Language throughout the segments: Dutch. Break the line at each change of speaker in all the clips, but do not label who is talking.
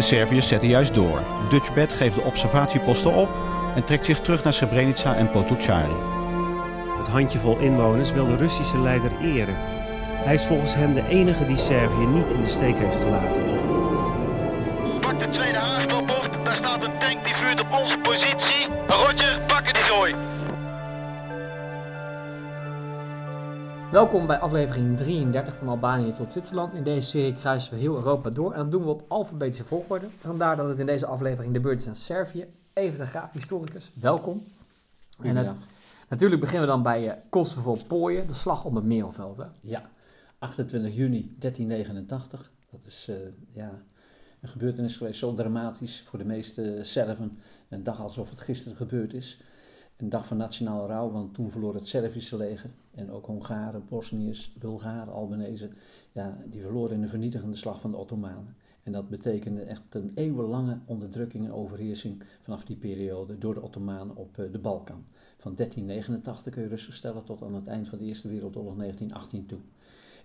De Serviërs zetten juist door. Dutchbed geeft de observatieposten op en trekt zich terug naar Srebrenica en Potocari.
Het handjevol inwoners wil de Russische leider eren. Hij is volgens hen de enige die Servië niet in de steek heeft gelaten.
Pak de tweede aanspoorbocht, daar staat een tank die vuurt op onze
Welkom bij aflevering 33 van Albanië tot Zwitserland. In deze serie kruisen we heel Europa door en dat doen we op alfabetische volgorde. Vandaar dat het in deze aflevering de beurt is aan Servië. Even de graaf, historicus, welkom. En het, natuurlijk beginnen we dan bij uh, Kosovo Pooien, de slag om het Meelveld. Hè?
Ja, 28 juni 1389. Dat is uh, ja, een gebeurtenis geweest, zo dramatisch voor de meeste Serven. Een dag alsof het gisteren gebeurd is. Een dag van nationale rouw, want toen verloor het Servische leger en ook Hongaren, Bosniërs, Bulgaren, Albanese, ja, die verloren in de vernietigende slag van de Ottomanen. En dat betekende echt een eeuwenlange onderdrukking en overheersing vanaf die periode door de Ottomanen op de Balkan. Van 1389 kun je rustig stellen tot aan het eind van de Eerste Wereldoorlog 1918 toe.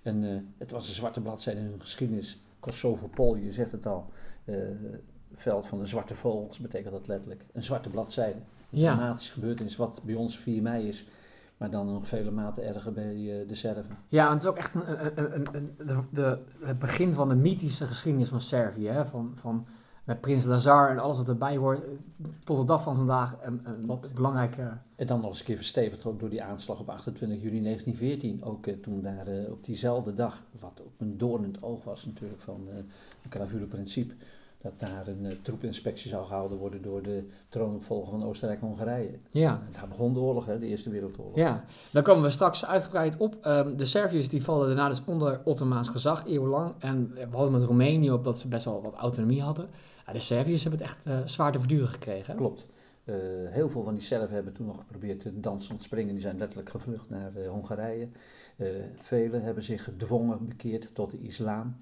En uh, het was een zwarte bladzijde in hun geschiedenis. Kosovo-Pol, je zegt het al, uh, veld van de zwarte vogels betekent dat letterlijk. Een zwarte bladzijde.
Ja.
dramatische gebeurtenis wat bij ons 4 mei is, maar dan nog vele maten erger bij uh, de Serven.
Ja, en het is ook echt een, een, een, een- de, de, het begin van de mythische geschiedenis van Servië. Hè? Van, van met prins Lazar en alles wat erbij hoort. eh, Tot de dag van vandaag een, een belangrijke...
En dan nog eens een keer verstevigd ook door die aanslag op 28 juni 1914. Ook eh, toen daar eh, op diezelfde dag, wat ook een doornend oog was natuurlijk van eh een principe, dat daar een eh, troepeninspectie zou gehouden worden door de troonopvolger van Oostenrijk-Hongarije.
Ja.
En Daar begon de oorlog, hè, de Eerste Wereldoorlog.
Ja, daar komen we straks uitgebreid op. Ehm, de Serviërs die vallen daarna dus onder Ottomaans gezag, eeuwenlang. En we hadden met Roemenië op dat ze best wel wat autonomie hadden. Ja, de Serviërs hebben het echt eh, zwaar te verduren gekregen. hè?
Klopt. Eh, heel veel van die Serven hebben toen nog geprobeerd te dansen ontspringen. Die zijn letterlijk gevlucht naar Hongarije. Velen hebben zich gedwongen bekeerd tot de islam.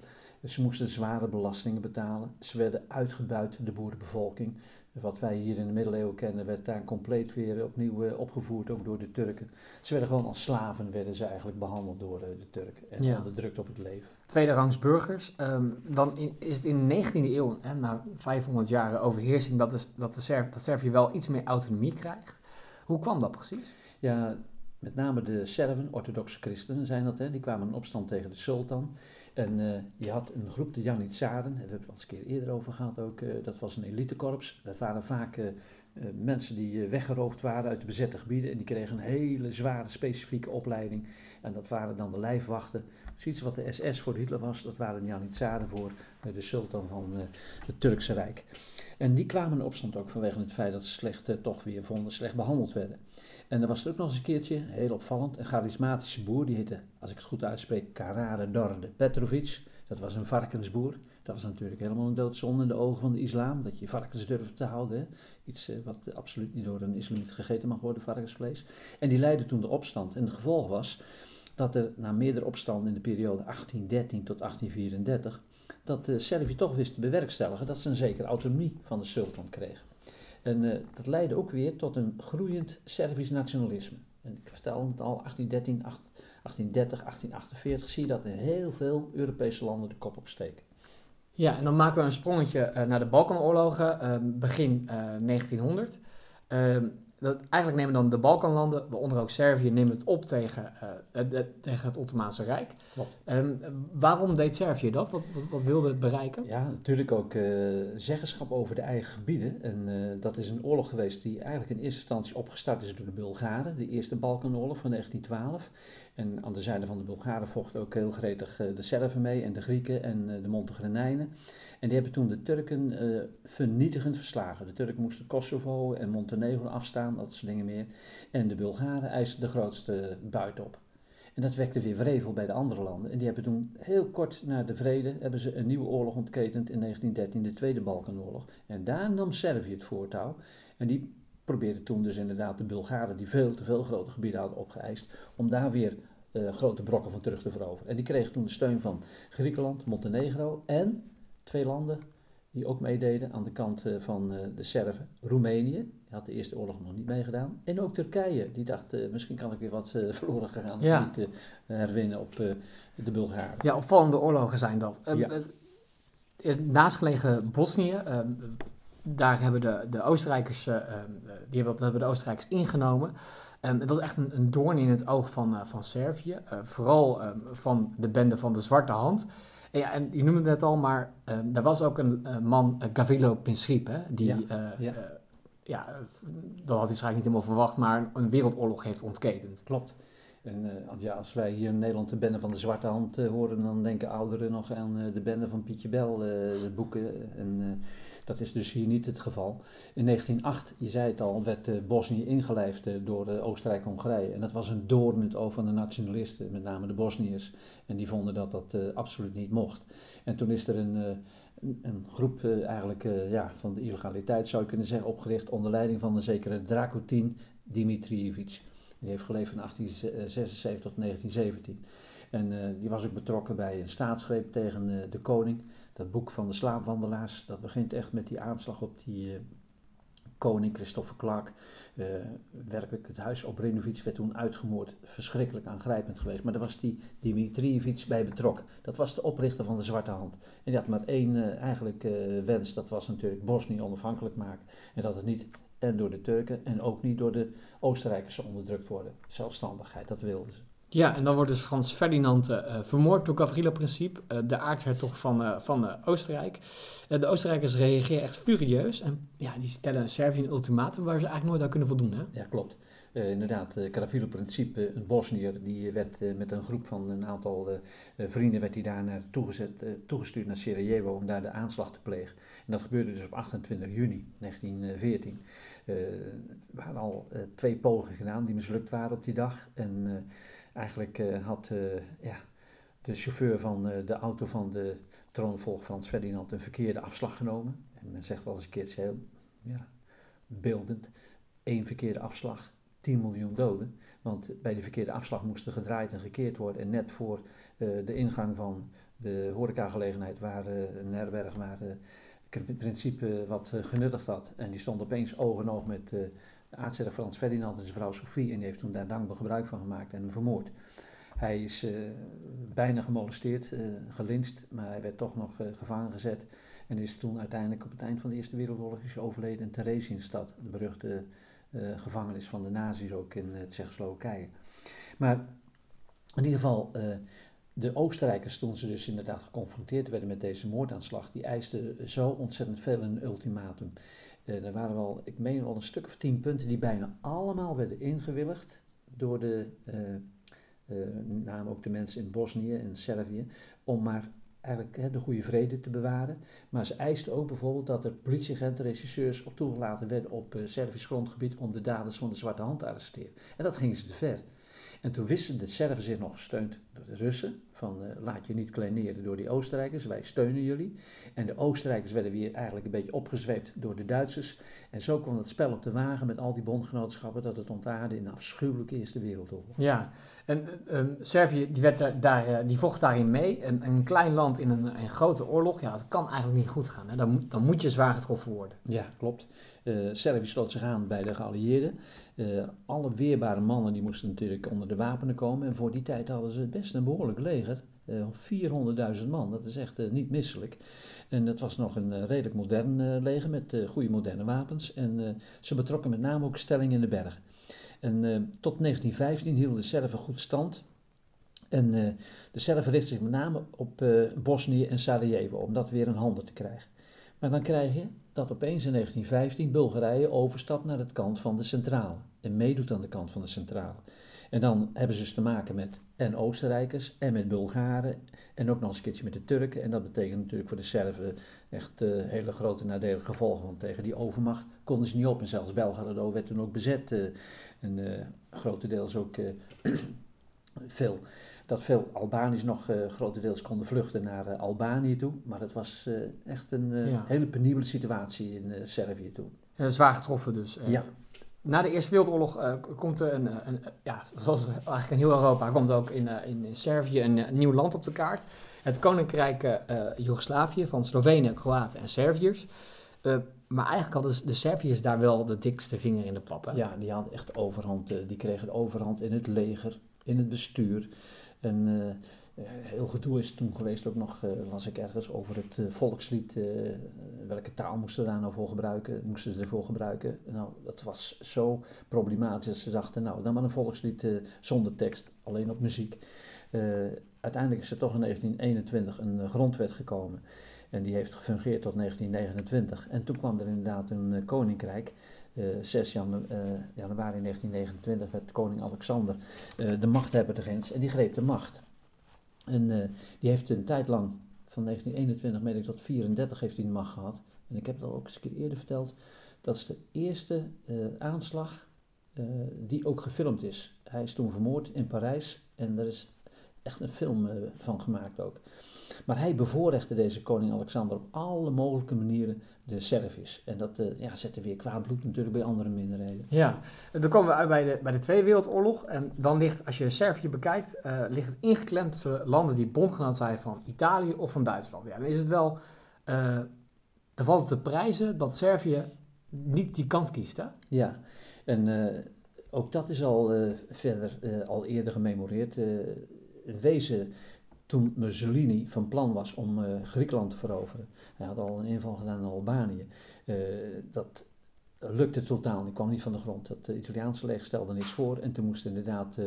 Ze moesten zware belastingen betalen. Ze werden uitgebuit, de boerenbevolking. Wat wij hier in de middeleeuwen kennen, werd daar compleet weer opnieuw eh, opgevoerd, ook door de Turken. Ze werden gewoon als slaven werden ze eigenlijk behandeld door eh, de Turken en
Ja.
onderdrukt op het leven.
Tweede rangs burgers. Ehm, dan in- is het in de 19e eeuw, hè, na 500 jaren overheersing, dat, dat, de Serv, dat Servië wel iets meer autonomie krijgt. Hoe kwam dat precies?
Ja, met name de Serven, orthodoxe christenen zijn dat, hè, die kwamen in opstand tegen de sultan. En eh, je had een groep, de Janitsaren, daar hebben we het al eens een keer eerder over gehad ook, eh, dat was een elitekorps. Dat waren vaak eh, mensen die weggeroofd waren uit de bezette gebieden en die kregen een hele zware specifieke opleiding. En dat waren dan de lijfwachten. Zoiets wat de SS voor Hitler was, dat waren de Janitsaren voor de sultan van het Turkse Rijk. En die kwamen in opstand ook vanwege het feit dat ze slecht, toch weer vonden, slecht behandeld werden. En er was er ook nog eens een keertje, heel opvallend, een charismatische boer. Die heette, als ik het goed uitspreek, Karare Dorde Petrovic. Dat was een varkensboer. Dat was natuurlijk helemaal een doodzonde in de ogen van de islam. Dat je varkens durfde te houden. Iets eh, wat eh, absoluut niet door een islamiet gegeten mag worden, varkensvlees. En die leidde toen de opstand. En het gevolg was dat er na meerdere opstanden in de periode 1813 tot 1834... dat de Servië toch wist te bewerkstelligen dat ze een zekere autonomie van de sultan kregen. En eh, dat leidde ook weer tot een groeiend Servisch nationalisme. En ik vertelde het al, 1813, 1830, 1848 zie je dat in heel veel Europese landen de kop opsteken.
Ja, en dan maken we een sprongetje eh, naar de Balkanoorlogen, ehm, begin eh, 1900. Dat, eigenlijk nemen dan de Balkanlanden, waaronder ook Servië, nemen het op tegen, eh, tegen het Ottomaanse Rijk.
Klopt.
Ehm, waarom deed Servië dat? Wat, wat, wat wilde het bereiken?
Ja, natuurlijk ook eh, zeggenschap over de eigen gebieden. En eh, dat is een oorlog geweest die eigenlijk in eerste instantie opgestart is door de Bulgaren. De Eerste Balkanoorlog van 1912. En aan de zijde van de Bulgaren vochten ook heel gretig eh, de Serven mee en de Grieken en eh, de Montenegrijnen. En die hebben toen de Turken eh, vernietigend verslagen. De Turken moesten Kosovo en Montenegro afstaan, dat soort dingen meer. En de Bulgaren eisten de grootste buit op. En dat wekte weer wrevel bij de andere landen. En die hebben toen heel kort na de vrede hebben ze een nieuwe oorlog ontketend in 1913, de Tweede Balkanoorlog. En daar nam Servië het voortouw. En die probeerde toen dus inderdaad de Bulgaren, die veel te veel grote gebieden hadden opgeëist, om daar weer eh, grote brokken van terug te veroveren. En die kregen toen de steun van Griekenland, Montenegro en twee landen die ook meededen aan de kant eh, van eh, de Serven. Roemenië, die had de Eerste Oorlog nog niet meegedaan. En ook Turkije, die dacht, misschien kan ik weer wat verloren gegaan
Ja.
niet herwinnen op de Bulgaren.
Ja, opvallende oorlogen zijn dat.
Ja.
naastgelegen Bosnië, daar hebben de, de Oostenrijkers, eh, ehm, die hebben, dat hebben de Oostenrijkers ingenomen. Ehm, dat was echt een, een doorn in het oog van, eh, van Servië. Eh, vooral ehm, van de bende van de Zwarte Hand. En, ja, en je noemde het net al, maar ehm, er was ook een eh, man, Gavrilo Principe, hè, die,
Ja,
eh,
ja.
eh, dat had hij waarschijnlijk niet helemaal verwacht, maar een wereldoorlog heeft ontketend.
Klopt. En eh, als, wij hier in Nederland de bende van de Zwarte Hand eh, horen, dan denken ouderen nog aan eh, de bende van Pietje Bel, de boeken. En dat is dus hier niet het geval. In 1908, je zei het al, werd Bosnië ingelijfd door Oostenrijk-Hongarije. En dat was een doorn in het oog van de nationalisten, met name de Bosniërs. En die vonden dat dat absoluut niet mocht. En toen is er een, een, groep eigenlijk ja, van de illegaliteit, zou je kunnen zeggen, opgericht onder leiding van een zekere Dragutin Dimitrijevic. Die heeft geleefd van 1876 tot 1917. En eh, die was ook betrokken bij een staatsgreep tegen eh, de koning. Dat boek van de slaapwandelaars, dat begint echt met die aanslag op die eh, koning Christopher Clark. Werkelijk, het huis op Brinovic werd toen uitgemoord. Verschrikkelijk aangrijpend geweest. Maar daar was die Dimitrijevic bij betrokken. Dat was de oprichter van de Zwarte Hand. En die had maar één eigenlijk wens. Dat was natuurlijk Bosnië onafhankelijk maken. En dat het niet en door de Turken en ook niet door de Oostenrijkers onderdrukt worden. Zelfstandigheid, dat wilden ze.
Ja, en dan wordt dus Frans Ferdinand eh, eh, vermoord door Gavrilo Principe, eh, de aartshertog van, van Oostenrijk. De Oostenrijkers reageren echt furieus en ja, die stellen Servië een ultimatum waar ze eigenlijk nooit aan kunnen voldoen. Hè?
Ja, klopt. Eh, inderdaad, uh, Caravilo Principe, een Bosnier, die werd eh, met een groep van een aantal eh, eh, vrienden werd hij daar naar toegezet, eh, toegestuurd naar Sarajevo om daar de aanslag te plegen. En dat gebeurde dus op 28 juni 1914. Eh, er waren al eh, twee pogingen gedaan die mislukt waren op die dag. En eh, eigenlijk eh, had eh, ja, de chauffeur van eh, de auto van de troonvolger Frans Ferdinand een verkeerde afslag genomen. En men zegt wel eens een keertje heel ja, beeldend. Eén verkeerde afslag, 10 miljoen doden. Want bij de verkeerde afslag moest er gedraaid en gekeerd worden. En net voor uh, de ingang van de horecagelegenheid waar uh, een herberg uh, in principe wat genuttigd had. En die stond opeens oog in oog met uh, aartsherder Frans Ferdinand en zijn vrouw Sophie. En die heeft toen daar dankbaar gebruik van gemaakt en vermoord. Hij is bijna gemolesteerd, gelinst, maar hij werd toch nog gevangen gezet. En is toen uiteindelijk op het eind van de Eerste Wereldoorlog is overleden in Theresienstadt, de beruchte gevangenis van de nazi's ook in uh, Tsjechoslowakije. Maar in ieder geval, uh, de Oostenrijkers, toen ze dus inderdaad geconfronteerd werden met deze moordaanslag, die eisten zo ontzettend veel een ultimatum. er waren wel, ik meen wel een stuk of tien punten die bijna allemaal werden ingewilligd door de namen ook de mensen in Bosnië en Servië, om maar eigenlijk de goede vrede te bewaren. Maar ze eisten ook bijvoorbeeld dat er politieagenten, regisseurs op toegelaten werden op uh, Servisch grondgebied om de daders van de Zwarte Hand te arresteren. En dat gingen ze te ver. En toen wisten de Serven zich nog gesteund door de Russen, van uh, laat je niet kleineren door die Oostenrijkers, wij steunen jullie. En de Oostenrijkers werden weer eigenlijk een beetje opgezweept door de Duitsers. En zo kwam het spel op de wagen met al die bondgenootschappen dat het ontaarde in een afschuwelijke Eerste Wereldoorlog.
Ja, en um, Servië die, werd daar, daar, die vocht daarin mee. Een, een klein land in een, een, grote oorlog, ja, dat kan eigenlijk niet goed gaan. Hè? Dan, dan moet je zwaar getroffen worden.
Ja, klopt. Uh, Servië sloot zich aan bij de geallieerden. Uh, alle weerbare mannen die moesten natuurlijk onder de wapenen komen. En voor die tijd hadden ze best een behoorlijk leger. Uh, 400.000 man, dat is echt uh, niet misselijk. En dat was nog een uh, redelijk modern leger met goede moderne wapens. En ze betrokken met name ook stellingen in de bergen. En tot 1915 hielden de Serven goed stand. En de Serven richtten zich met name op Bosnië en Sarajevo om dat weer in handen te krijgen. Maar dan krijg je dat opeens in 1915 Bulgarije overstapt naar de kant van de centrale. En meedoet aan de kant van de centrale. En dan hebben ze dus te maken met en Oostenrijkers en met Bulgaren en ook nog eens een keertje met de Turken. En dat betekent natuurlijk voor de Serven echt uh, hele grote nadelige gevolgen. Want tegen die overmacht konden ze niet op. En zelfs Belgrado werd toen ook bezet. Uh, en uh, grotendeels ook veel, dat veel Albaniërs nog grotendeels konden vluchten naar Albanië toe. Maar het was echt een ja. hele penibele situatie in Servië toen.
Ja, zwaar getroffen dus.
ja.
Na de Eerste Wereldoorlog uh, komt er een, een, ja, zoals eigenlijk in heel Europa, komt ook in, in Servië een, nieuw land op de kaart. Het Koninkrijk uh, Joegoslavië van Slovenen, Kroaten en Serviërs. maar eigenlijk hadden de Serviërs daar wel de dikste vinger in de pap. Hè?
Ja, die hadden echt overhand. die kregen overhand in het leger, in het bestuur. En Eh, heel gedoe is toen geweest ook nog, eh, las ik ergens, over het eh, volkslied. eh, welke taal moesten we daar nou voor gebruiken? Moesten ze ervoor gebruiken? Nou, dat was zo problematisch dat ze dachten, nou, dan maar een volkslied eh, zonder tekst, alleen op muziek. Eh, uiteindelijk is er toch in 1921 een eh, grondwet gekomen. En die heeft gefungeerd tot 1929. En toen kwam er inderdaad een eh, koninkrijk. Eh, 6 janu- eh, januari 1929 werd koning Alexander eh, de machthebber de grens. En die greep de macht. En eh, die heeft een tijd lang, van 1921 meen ik tot 34, heeft hij de macht gehad. En ik heb het al ook eens een keer eerder verteld. Dat is de eerste eh, aanslag eh, die ook gefilmd is. Hij is toen vermoord in Parijs en er is echt een film eh, van gemaakt ook. Maar hij bevoorrechte deze koning Alexander op alle mogelijke manieren de Serviërs. En dat eh, ja, zette weer kwaad bloed natuurlijk bij andere minderheden.
Ja, dan komen we uit bij de, bij de Tweede Wereldoorlog. En dan ligt, als je Servië bekijkt, eh, ligt het ingeklemd tussen landen die bondgenoot zijn van Italië of van Duitsland. Ja, dan is het wel, dan valt het te prijzen dat Servië niet die kant kiest, hè?
Ja, en ook dat is al verder al eerder gememoreerd. Wezen, toen Mussolini van plan was om eh, Griekenland te veroveren, hij had al een inval gedaan in Albanië, eh, dat lukte totaal, die kwam niet van de grond. Dat eh, Italiaanse leger stelde niks voor en toen moest inderdaad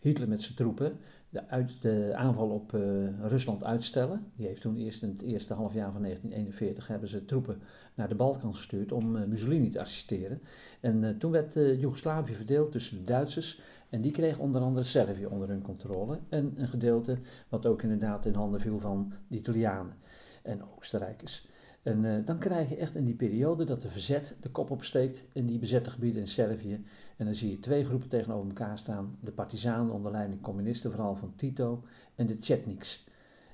Hitler met zijn troepen de, uit, de aanval op eh, Rusland uitstellen. Die heeft toen eerst in het eerste halfjaar van 1941 hebben ze troepen naar de Balkan gestuurd om eh, Mussolini te assisteren. En eh, toen werd Joegoslavië verdeeld tussen de Duitsers en die kregen onder andere Servië onder hun controle. En een gedeelte wat ook inderdaad in handen viel van de Italianen en Oostenrijkers. En eh, dan krijg je echt in die periode dat de verzet de kop opsteekt in die bezette gebieden in Servië. En dan zie je twee groepen tegenover elkaar staan. De partizanen onder leiding communisten, vooral van Tito, en de Chetniks.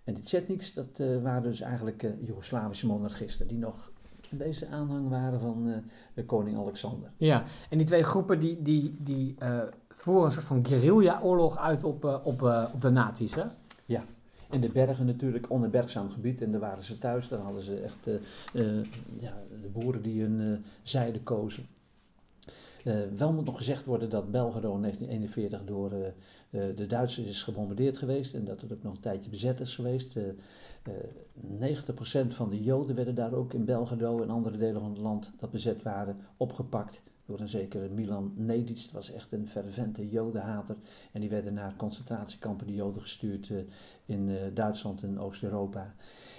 En de Chetniks, dat eh, waren dus eigenlijk eh, Joegoslavische monarchisten die nog in deze aanhang waren van koning Alexander.
Ja, en die twee groepen die, die, die voeren een soort van guerrilla-oorlog uit op, op, op de nazi's, hè?
In de bergen natuurlijk, onherbergzaam gebied. En daar waren ze thuis. Daar hadden ze echt eh, eh, ja, de boeren die hun eh, zijde kozen. Wel moet nog gezegd worden dat Belgrado in 1941 door de Duitsers is gebombardeerd geweest. En dat het ook nog een tijdje bezet is geweest. Eh, eh, 90% van de Joden werden daar ook in Belgrado en andere delen van het land dat bezet waren opgepakt. Door een zekere Milan Nedic. Dat was echt een fervente Jodenhater. En die werden naar concentratiekampen, de Joden, gestuurd eh, in eh, Duitsland en Oost-Europa.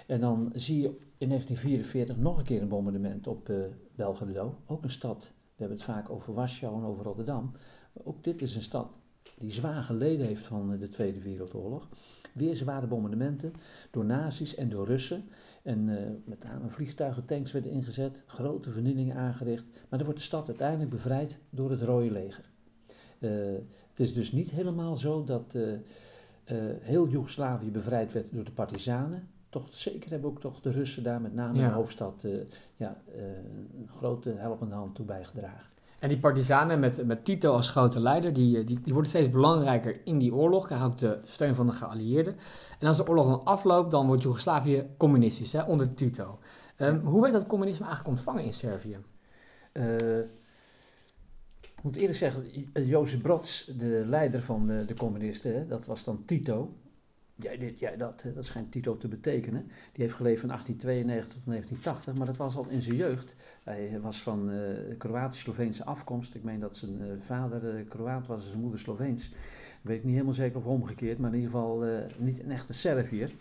En dan zie je in 1944 nog een keer een bombardement op eh Belgrado. Ook een stad. We hebben het vaak over Warschau en over Rotterdam. Ook dit is een stad die zwaar geleden heeft van eh, de Tweede Wereldoorlog. Weer zware bombardementen door nazi's en door Russen. En eh, met name vliegtuigen, tanks werden ingezet, grote vernielingen aangericht. Maar dan wordt de stad uiteindelijk bevrijd door het Rode Leger. Eh, het is dus niet helemaal zo dat heel Joegoslavië bevrijd werd door de partizanen. Toch zeker hebben ook toch de Russen daar, met name in de hoofdstad, ja, een grote helpende hand toe bijgedragen.
En die partizanen met, met Tito als grote leider, die, eh, die, die worden steeds belangrijker in die oorlog. Krijgen ook de steun van de geallieerden. En als de oorlog dan afloopt, dan wordt Joegoslavië communistisch, hè, onder Tito. Ehm, Hoe werd dat communisme eigenlijk ontvangen in Servië?
Eh, ik moet eerlijk zeggen, eh, Jozef Brods, de leider van de, de communisten, dat was dan Tito. Jij dit, jij dat, hè, dat schijnt Tito te betekenen. Die heeft geleefd van 1892 tot 1980, maar dat was al in zijn jeugd. Hij was van eh Kroatisch-Sloveense afkomst. Ik meen dat zijn eh, vader eh, Kroaat was en zijn moeder Sloveens. Weet ik niet helemaal zeker of omgekeerd, maar in ieder geval eh, niet een echte Serviër.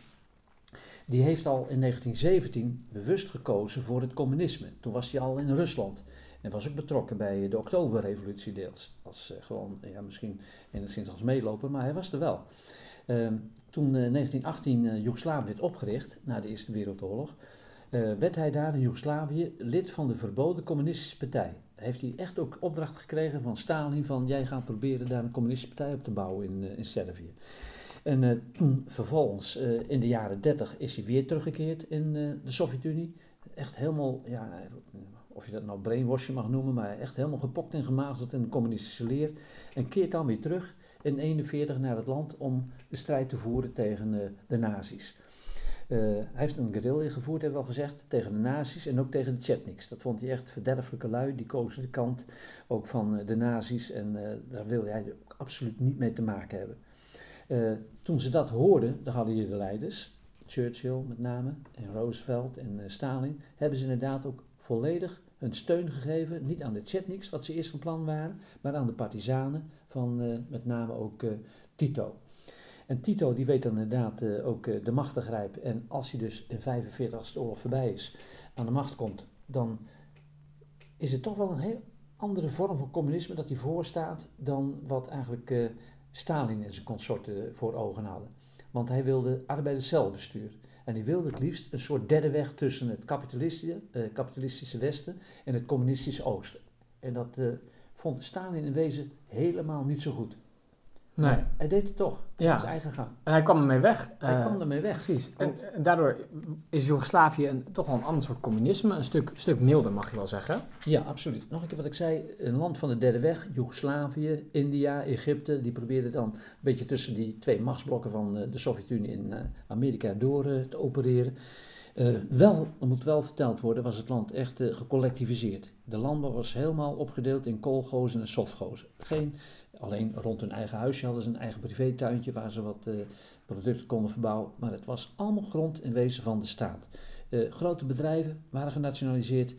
Die heeft al in 1917 bewust gekozen voor het communisme. Toen was hij al in Rusland. En was ook betrokken bij de Oktoberrevolutie deels. Als eh, gewoon, ja, misschien enigszins als meeloper, maar hij was er wel. Ehm, toen eh, 1918 eh, Joegoslavië werd opgericht, na de Eerste Wereldoorlog, eh, werd hij daar in Joegoslavië lid van de verboden communistische partij. Heeft hij echt ook opdracht gekregen van Stalin van jij gaat proberen daar een communistische partij op te bouwen in, eh, in Servië. En eh, toen vervolgens eh, in de jaren 30 is hij weer teruggekeerd in eh, de Sovjet-Unie. Echt helemaal, ja, of je dat nou brainwashing mag noemen, maar echt helemaal gepokt en gemazeld in de communistische leer. En keert dan weer terug in 41 naar het land om de strijd te voeren tegen eh, de nazi's. Eh, hij heeft een guerrilla gevoerd, hebben we al gezegd, tegen de nazi's en ook tegen de Chetniks. Dat vond hij echt verderfelijke lui, die kozen de kant ook van eh, de nazi's en daar wilde hij ook absoluut niet mee te maken hebben. Toen ze dat hoorden, de leiders, Churchill met name, en Roosevelt en eh, Stalin, hebben ze inderdaad ook volledig hun steun gegeven, niet aan de Chetniks, wat ze eerst van plan waren, maar aan de partizanen van eh, met name ook eh, Tito. En Tito die weet dan inderdaad ook de macht te grijpen. En als hij dus in 45, als de oorlog voorbij is, aan de macht komt, dan is het toch wel een heel andere vorm van communisme dat hij voorstaat dan wat eigenlijk Stalin en zijn consorten voor ogen hadden. Want hij wilde arbeiderscelbestuur. En hij wilde het liefst een soort derde weg tussen het kapitalistische, eh, kapitalistische Westen en het communistische Oosten. En dat eh, vond Stalin in wezen helemaal niet zo goed.
Nee.
Maar hij deed het toch,
Ja.
zijn eigen gang.
En hij kwam ermee weg.
Hij
Eh,
kwam ermee weg.
Precies. En, daardoor is Joegoslavië een, toch wel een ander soort communisme. Een stuk, stuk milder, mag je wel zeggen.
Ja, absoluut. Nog een keer wat ik zei, een land van de derde weg, Joegoslavië, India, Egypte, die probeerden dan een beetje tussen die twee machtsblokken van eh, de Sovjet-Unie en eh, Amerika door te opereren. Wel, er moet wel verteld worden, was het land echt gecollectiviseerd. De landbouw was helemaal opgedeeld in kolgozen en sofgozen. Geen, alleen rond hun eigen huisje hadden ze een eigen privétuintje waar ze wat eh, producten konden verbouwen. Maar het was allemaal grond in wezen van de staat. Eh, grote bedrijven waren genationaliseerd,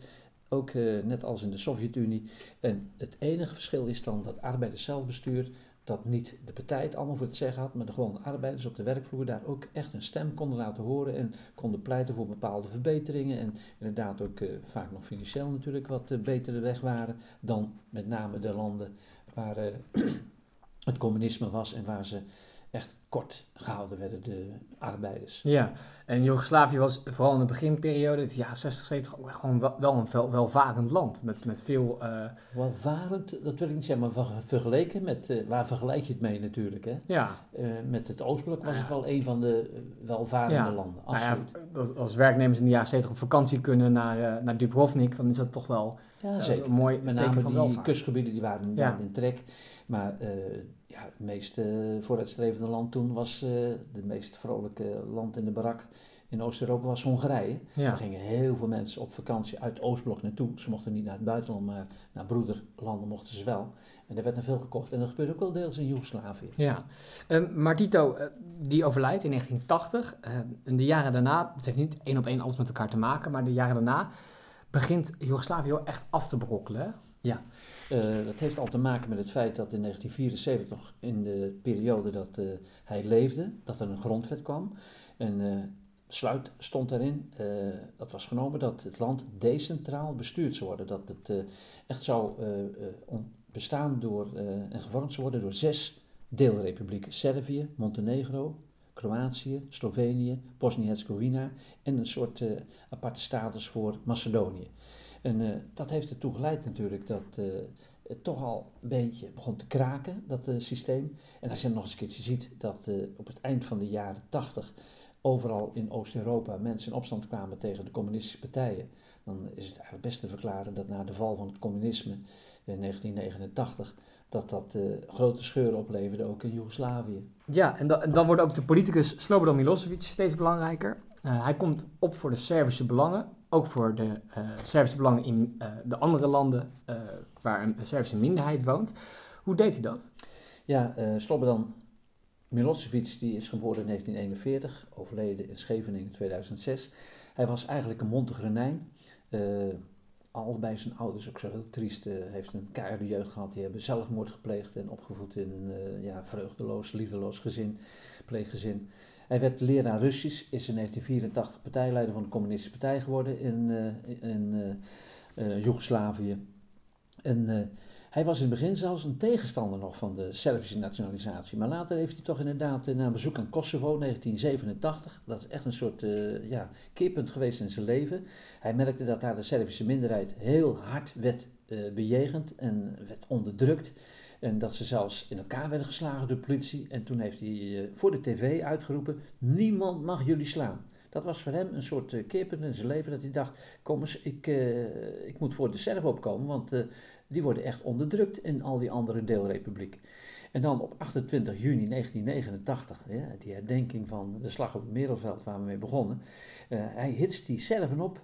ook eh, net als in de Sovjet-Unie. En het enige verschil is dan dat arbeiderszelfbestuur, dat niet de partij het allemaal voor het zeggen had, maar de gewone arbeiders op de werkvloer daar ook echt een stem konden laten horen en konden pleiten voor bepaalde verbeteringen. En inderdaad ook vaak nog financieel natuurlijk wat betere weg waren dan met name de landen waar eh, het communisme was en waar ze echt kort gehouden werden, de arbeiders.
Ja, en Joegoslavië was vooral in de beginperiode, de jaren 60, 70, ook gewoon wel, wel een wel, welvarend land. Met, met veel. eh,
Welvarend, dat wil ik niet zeggen, maar ver- vergeleken met, eh, waar vergelijk je het mee natuurlijk, hè?
ja,
Eh, met het Oostblok was
Ja.
het wel een van de welvarende
Ja.
landen,
nou ja,
absoluut.
als, als werknemers in de jaren 70 op vakantie kunnen naar, naar Dubrovnik, dan is dat toch wel
Ja, zeker.
een mooi
Met
teken van
die
welvaart.
kustgebieden die waren
Ja.
in trek. Maar ja, het meest vooruitstrevende land toen was uh, het meest vrolijke land in de barak in Oost-Europa was Hongarije.
Ja.
Daar gingen heel veel mensen op vakantie uit Oostblok naartoe. Ze mochten niet naar het buitenland, maar naar broederlanden mochten ze wel. En er werd er veel gekocht. En dat gebeurde ook wel deels in Joegoslavië.
Ja, um, maar Tito, uh, die overlijdt in 1980. Uh, en de jaren daarna, het heeft niet één op één alles met elkaar te maken, maar de jaren daarna begint Joegoslavië echt af te brokkelen.
Ja, uh, dat heeft al te maken met het feit dat in 1974, nog in de periode dat uh, hij leefde, dat er een grondwet kwam. En uh, besluit stond daarin, dat was genomen, dat het land decentraal bestuurd zou worden. Dat het echt zou bestaan door, en gevormd zou worden door zes deelrepublieken. Servië, Montenegro, Kroatië, Slovenië, Bosnië-Herzegovina en een soort aparte status voor Macedonië. En dat heeft ertoe geleid natuurlijk dat het toch al een beetje begon te kraken, dat systeem. En als je nog eens een keertje ziet dat op het eind van de jaren 80 overal in Oost-Europa mensen in opstand kwamen tegen de communistische partijen, dan is het eigenlijk best te verklaren dat na de val van het communisme in 1989, dat dat grote scheuren opleverde ook in Joegoslavië.
Ja, en, en, dan wordt ook de politicus Slobodan Milosevic steeds belangrijker. Hij komt op voor de Servische belangen, ook voor de uh, Servische belangen in de andere landen waar een Servische minderheid woont. Hoe deed hij dat?
Ja, Slobodan Milosevic die is geboren in 1941, overleden in Scheveningen in 2006. Hij was eigenlijk een Montegrenijn. Uh, allebei zijn ouders ook zo heel triest. Uh, heeft een keiharde jeugd gehad. Die hebben zelfmoord gepleegd en opgevoed in een uh, ja, vreugdeloos, liefdeloos gezin, pleeggezin. Hij werd leraar Russisch, is in 1984 partijleider van de Communistische Partij geworden in, in Joegoslavië. En hij was in het begin zelfs een tegenstander nog van de Servische nationalisatie. Maar later heeft hij toch inderdaad na een bezoek aan Kosovo 1987, dat is echt een soort uh, ja, keerpunt geweest in zijn leven. Hij merkte dat daar de Servische minderheid heel hard werd uh, bejegend en werd onderdrukt. En dat ze zelfs in elkaar werden geslagen door de politie. En toen heeft hij uh, voor de tv uitgeroepen, niemand mag jullie slaan. Dat was voor hem een soort uh, keerpunt in zijn leven dat hij dacht, kom eens, ik, uh, ik moet voor de Serven opkomen, want die worden echt onderdrukt in al die andere deelrepublieken. En dan op 28 juni 1989, ja, die herdenking van de slag op het Merelveld waar we mee begonnen, hij hitst die Serven op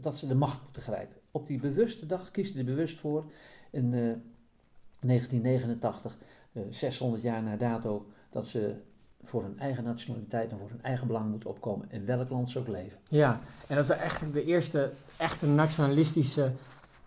dat ze de macht moeten grijpen. Op die bewuste dag kiest hij er bewust voor in 1989, 600 jaar na dato, dat ze voor hun eigen nationaliteit en voor hun eigen belang moeten opkomen, in welk land ze ook leven.
Ja, en dat zijn eigenlijk de eerste echte nationalistische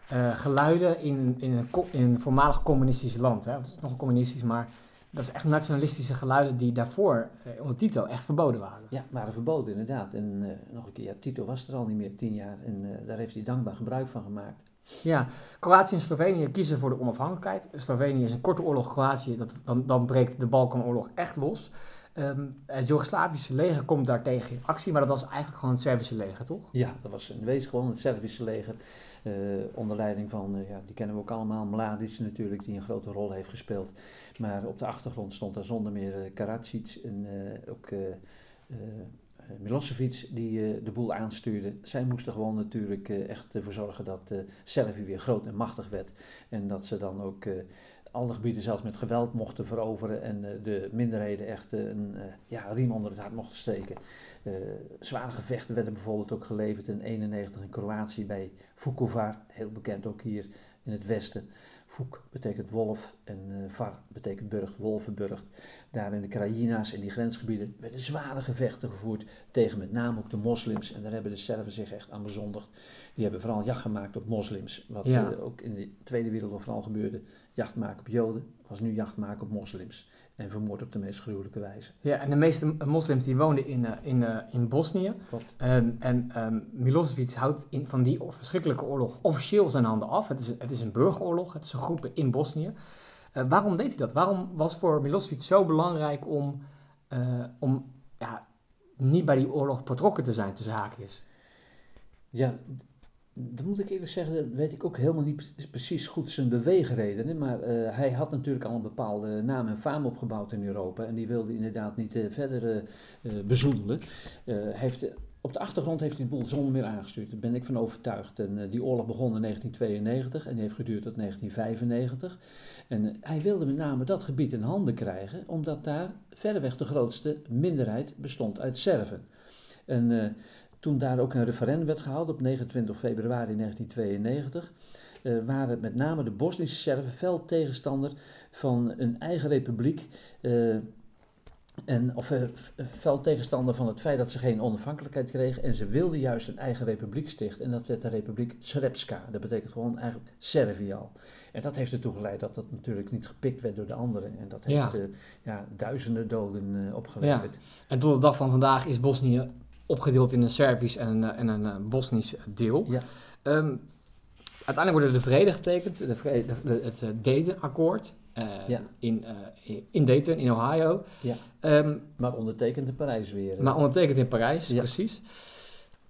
eh, geluiden in, in, een, in een voormalig communistisch land. Hè. Het is nog communistisch, maar dat is echt nationalistische geluiden die daarvoor eh, onder Tito echt verboden waren.
Ja, waren verboden inderdaad. En eh, nog een keer, ja, Tito was er al niet meer, tien jaar, en eh, daar heeft hij dankbaar gebruik van gemaakt.
Ja, Kroatië en Slovenië kiezen voor de onafhankelijkheid. Slovenië is een korte oorlog, Kroatië, dat, dan, dan breekt de Balkanoorlog echt los. Ehm, het Joegoslavische leger komt daartegen in actie, maar dat was eigenlijk gewoon het Servische leger, toch?
Ja, dat was in wezen gewoon het Servische leger. eh, onder leiding van, eh, ja, die kennen we ook allemaal, Mladic natuurlijk, die een grote rol heeft gespeeld. Maar op de achtergrond stond daar zonder meer eh, Karadzic en ook Milosevic die eh, de boel aanstuurde. Zij moesten gewoon natuurlijk eh, echt ervoor zorgen dat eh, Servië weer groot en machtig werd. En dat ze dan ook eh, alle gebieden zelfs met geweld mochten veroveren en eh, de minderheden echt eh, een eh, ja, riem onder het hart mochten steken. Eh, zware gevechten werden bijvoorbeeld ook geleverd in 91 in Kroatië bij Vukovar, heel bekend ook hier in het westen. Vuk betekent wolf en eh, Var betekent burcht, wolvenburcht. Daar in de Krajina's en die grensgebieden werden zware gevechten gevoerd tegen met name ook de moslims. En daar hebben de Serven zich echt aan bezondigd. Die hebben vooral jacht gemaakt op moslims. Wat
Ja.
eh, ook in de Tweede Wereldoorlog vooral gebeurde. Jacht maken op Joden was nu jacht maken op moslims. En vermoord op de meest gruwelijke wijze.
Ja, en de meeste moslims die woonden in, eh, in, in Bosnië.
Klopt.
Ehm, en ehm, Milosevic houdt in, van die verschrikkelijke oorlog officieel zijn handen af. Het is, een- het is een burgeroorlog, het is een groep in Bosnië. Eh, waarom deed hij dat? Waarom was voor Milosevic zo belangrijk om, eh, om ja, niet bij die oorlog betrokken te zijn, tussen haakjes?
Ja, dan moet ik eerlijk zeggen, dat weet ik ook helemaal niet pre- precies goed zijn beweegredenen. Maar eh, hij had natuurlijk al een bepaalde naam en faam opgebouwd in Europa. En die wilde inderdaad niet verder bezoedelen. Heeft, op de achtergrond heeft hij de boel zonder meer aangestuurd. Daar ben ik van overtuigd. En eh, die oorlog begon in 1992 en die heeft geduurd tot 1995. En eh, hij wilde met name dat gebied in handen krijgen, omdat daar verreweg de grootste minderheid bestond uit Serven. En eh, toen daar ook een referendum werd gehouden op 29 februari 1992, eh, waren met name de Bosnische Serven fel tegenstander van een eigen republiek. Eh, en, of eh, f- fel tegenstander van het feit dat ze geen onafhankelijkheid kregen. En ze wilden juist een eigen republiek stichten. En dat werd de Republiek Srpska. Dat betekent gewoon eigenlijk Servië al. En dat heeft ertoe geleid dat dat natuurlijk niet gepikt werd door de anderen. En dat
Ja.
heeft eh, ja, duizenden doden eh, opgeleverd.
En tot de dag van vandaag is Bosnië opgedeeld in een Servisch en een, eh, en een eh, Bosnisch deel.
Ja.
Ehm, uiteindelijk worden de vrede getekend, de vrede, de- het eh, Dayton-akkoord. Eh,
Ja.
in, eh, in Dayton, in Ohio.
Ja.
Ehm,
Maar ondertekend in Parijs weer.
maar ondertekend in Parijs,
Ja.
precies.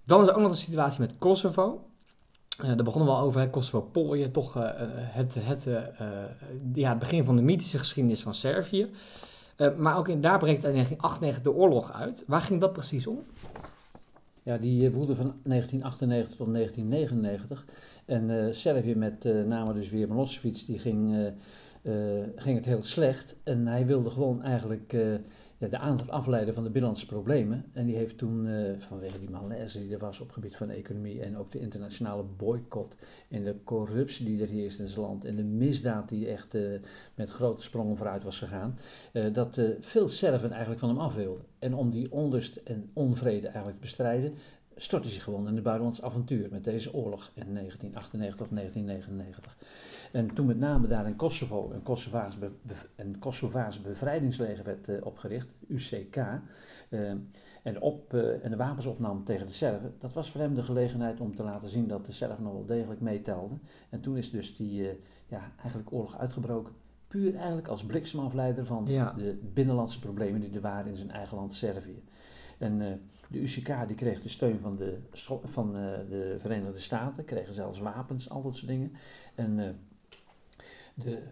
Dan is er ook nog de situatie met Kosovo. Eh daar begonnen we al over, hè, Kosovo-Polje, toch het, het, ja, het begin van de mythische geschiedenis van Servië. Maar ook in, daar breekt in 1998 de oorlog uit. Waar ging dat precies om?
Ja, die woedde van 1998 tot 1999. En Servië met name dus weer Milosevic, die ging, ging het heel slecht. En hij wilde gewoon eigenlijk eh, de aandacht afleiden van de binnenlandse problemen. En die heeft toen, eh, vanwege die malaise die er was op het gebied van economie... en ook de internationale boycott en de corruptie die er heerst in zijn land... en de misdaad die echt eh, met grote sprongen vooruit was gegaan... eh, dat eh, veel Serven eigenlijk van hem af wilden. En om die onrust en onvrede eigenlijk te bestrijden stortte zich gewoon in het buitenlands avontuur met deze oorlog in 1998 tot 1999. En toen met name daar in Kosovo een Kosovaars, be, een Kosovaars bevrijdingsleger werd eh, opgericht, UCK, eh, en, de op, eh, en de wapens opnam tegen de Serven, dat was voor hem de gelegenheid om te laten zien dat de Serven nog wel degelijk meetelden. En toen is dus die ja, eigenlijk oorlog uitgebroken, puur eigenlijk als bliksemafleider van
Ja.
de binnenlandse problemen die er waren in zijn eigen land Servië. En de UCK die kreeg de steun van de, van, de Verenigde Staten, kregen zelfs wapens, al dat soort dingen. En de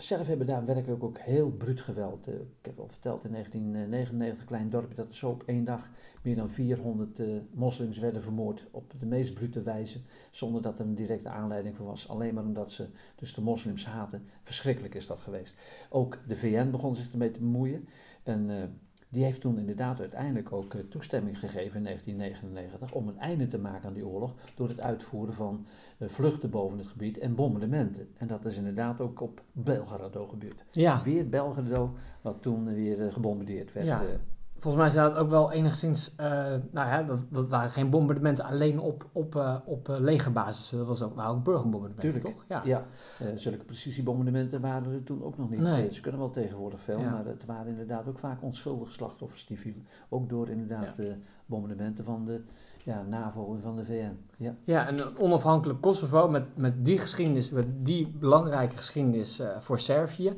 Serven hebben daar werkelijk ook heel bruut geweld. Eh, ik heb al verteld in 1999, een klein dorpje, dat zo op één dag meer dan 400 eh, moslims werden vermoord op de meest brute wijze, zonder dat er een directe aanleiding voor was. Alleen maar omdat ze dus de moslims haten. Verschrikkelijk is dat geweest. Ook de VN begon zich ermee te bemoeien. En eh, Die heeft toen inderdaad uiteindelijk ook eh, toestemming gegeven in 1999 om een einde te maken aan die oorlog door het uitvoeren van eh, vluchten boven het gebied en bombardementen. En dat is inderdaad ook op Belgrado gebeurd.
Ja,
Weer Belgrado, wat toen weer eh, gebombardeerd werd.
Ja. Volgens mij zijn dat ook wel enigszins, eh, nou ja, dat, dat waren geen bombardementen alleen op, op, eh, op eh, legerbasis. Dat was ook, waren ook burgerbombardementen,
Tuurlijk.
toch? Ja.
Ja, eh, zulke precisiebombardementen waren er toen ook nog niet.
Nee.
Ze kunnen wel tegenwoordig veel,
Ja.
maar het waren inderdaad ook vaak onschuldige slachtoffers die vielen. Ook door inderdaad eh, bombardementen van de ja, NAVO en van de VN. Ja,
Ja, en een onafhankelijk Kosovo met, met die geschiedenis, met die belangrijke geschiedenis voor Servië.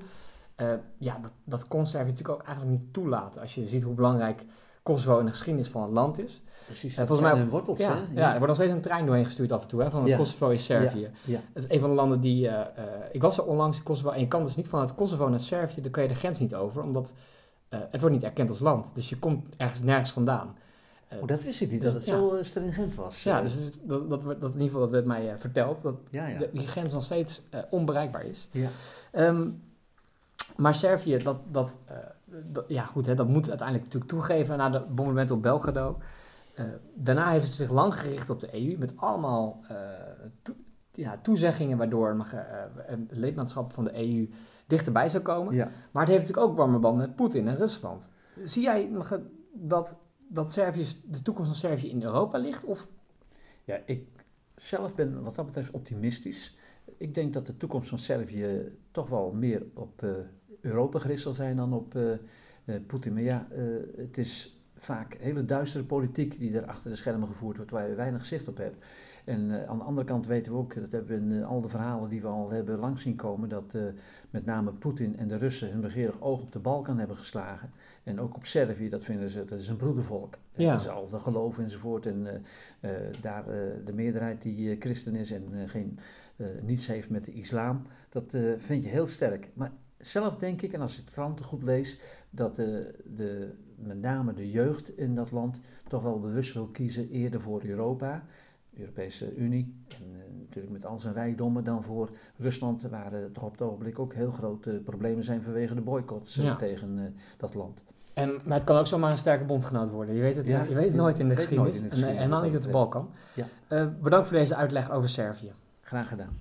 Eh, ja, dat, dat kon Servië natuurlijk ook eigenlijk niet toelaten. Als je ziet hoe belangrijk Kosovo in de geschiedenis van het land is.
precies.
Ja,
dat
volgens
zijn
mij-
hun wortels,
Ja,
hè?
ja, er wordt nog steeds een trein doorheen gestuurd af en toe, hè, van
Ja.
Kosovo is Servië. Het is een van de landen die... eh, eh, ik was er onlangs in Kosovo en je kan dus niet vanuit Kosovo naar Servië, dan kan je de grens niet over, omdat eh, het wordt niet erkend als land. Dus je komt ergens nergens vandaan. Eh,
Oh, dat wist ik niet,
Dus,
dat het zo eh, stringent was.
ja,
Eh,
dus dat, dat, dat in ieder geval dat werd mij eh, verteld, dat de, die grens nog steeds eh, onbereikbaar is.
ja.
Ehm, maar Servië, dat, dat, eh, dat- ja goed, hè, dat moet uiteindelijk natuurlijk toegeven na de bombardementen op Belgrado. Eh, daarna heeft het zich lang gericht op de EU met allemaal eh, ja, toezeggingen waardoor mag, een lidmaatschap van de EU dichterbij zou komen.
ja.
Maar het heeft natuurlijk ook warme banden met Poetin en Rusland. Zie jij dat, dat Servië, de toekomst van Servië in Europa ligt? Of
Ja, ik zelf ben wat dat betreft optimistisch. Ik denk dat de toekomst van Servië toch wel meer op Europa gericht zal zijn dan op eh, eh, Poetin. Maar ja, eh, het is vaak hele duistere politiek die er achter de schermen gevoerd wordt, waar je weinig zicht op hebt. En aan de andere kant weten we ook, dat hebben we in al de verhalen die we al hebben langs zien komen, dat met name Poetin en de Russen hun begeerig oog op de Balkan hebben geslagen. En ook op Servië, dat vinden ze, dat is een broedervolk.
Ja.
Dat is al de geloof enzovoort. En daar de meerderheid die christen is en geen, niets heeft met de islam, dat vind je heel sterk. Maar zelf denk ik, en als ik de kranten goed lees, dat eh, de, met name de jeugd in dat land toch wel bewust wil kiezen eerder voor Europa, de Europese Unie, en eh, natuurlijk met al zijn rijkdommen, dan voor Rusland, waar eh, toch op het ogenblik ook heel grote problemen zijn vanwege de boycotts eh,
Ja.
tegen dat land.
En, maar het kan ook zomaar een sterke bondgenoot worden. Je weet het,
Ja,
je weet het nooit in de geschiedenis.
de
En, helemaal
wat
niet op
dat
de Balkan.
Ja.
Bedankt voor deze uitleg over Servië.
Graag gedaan.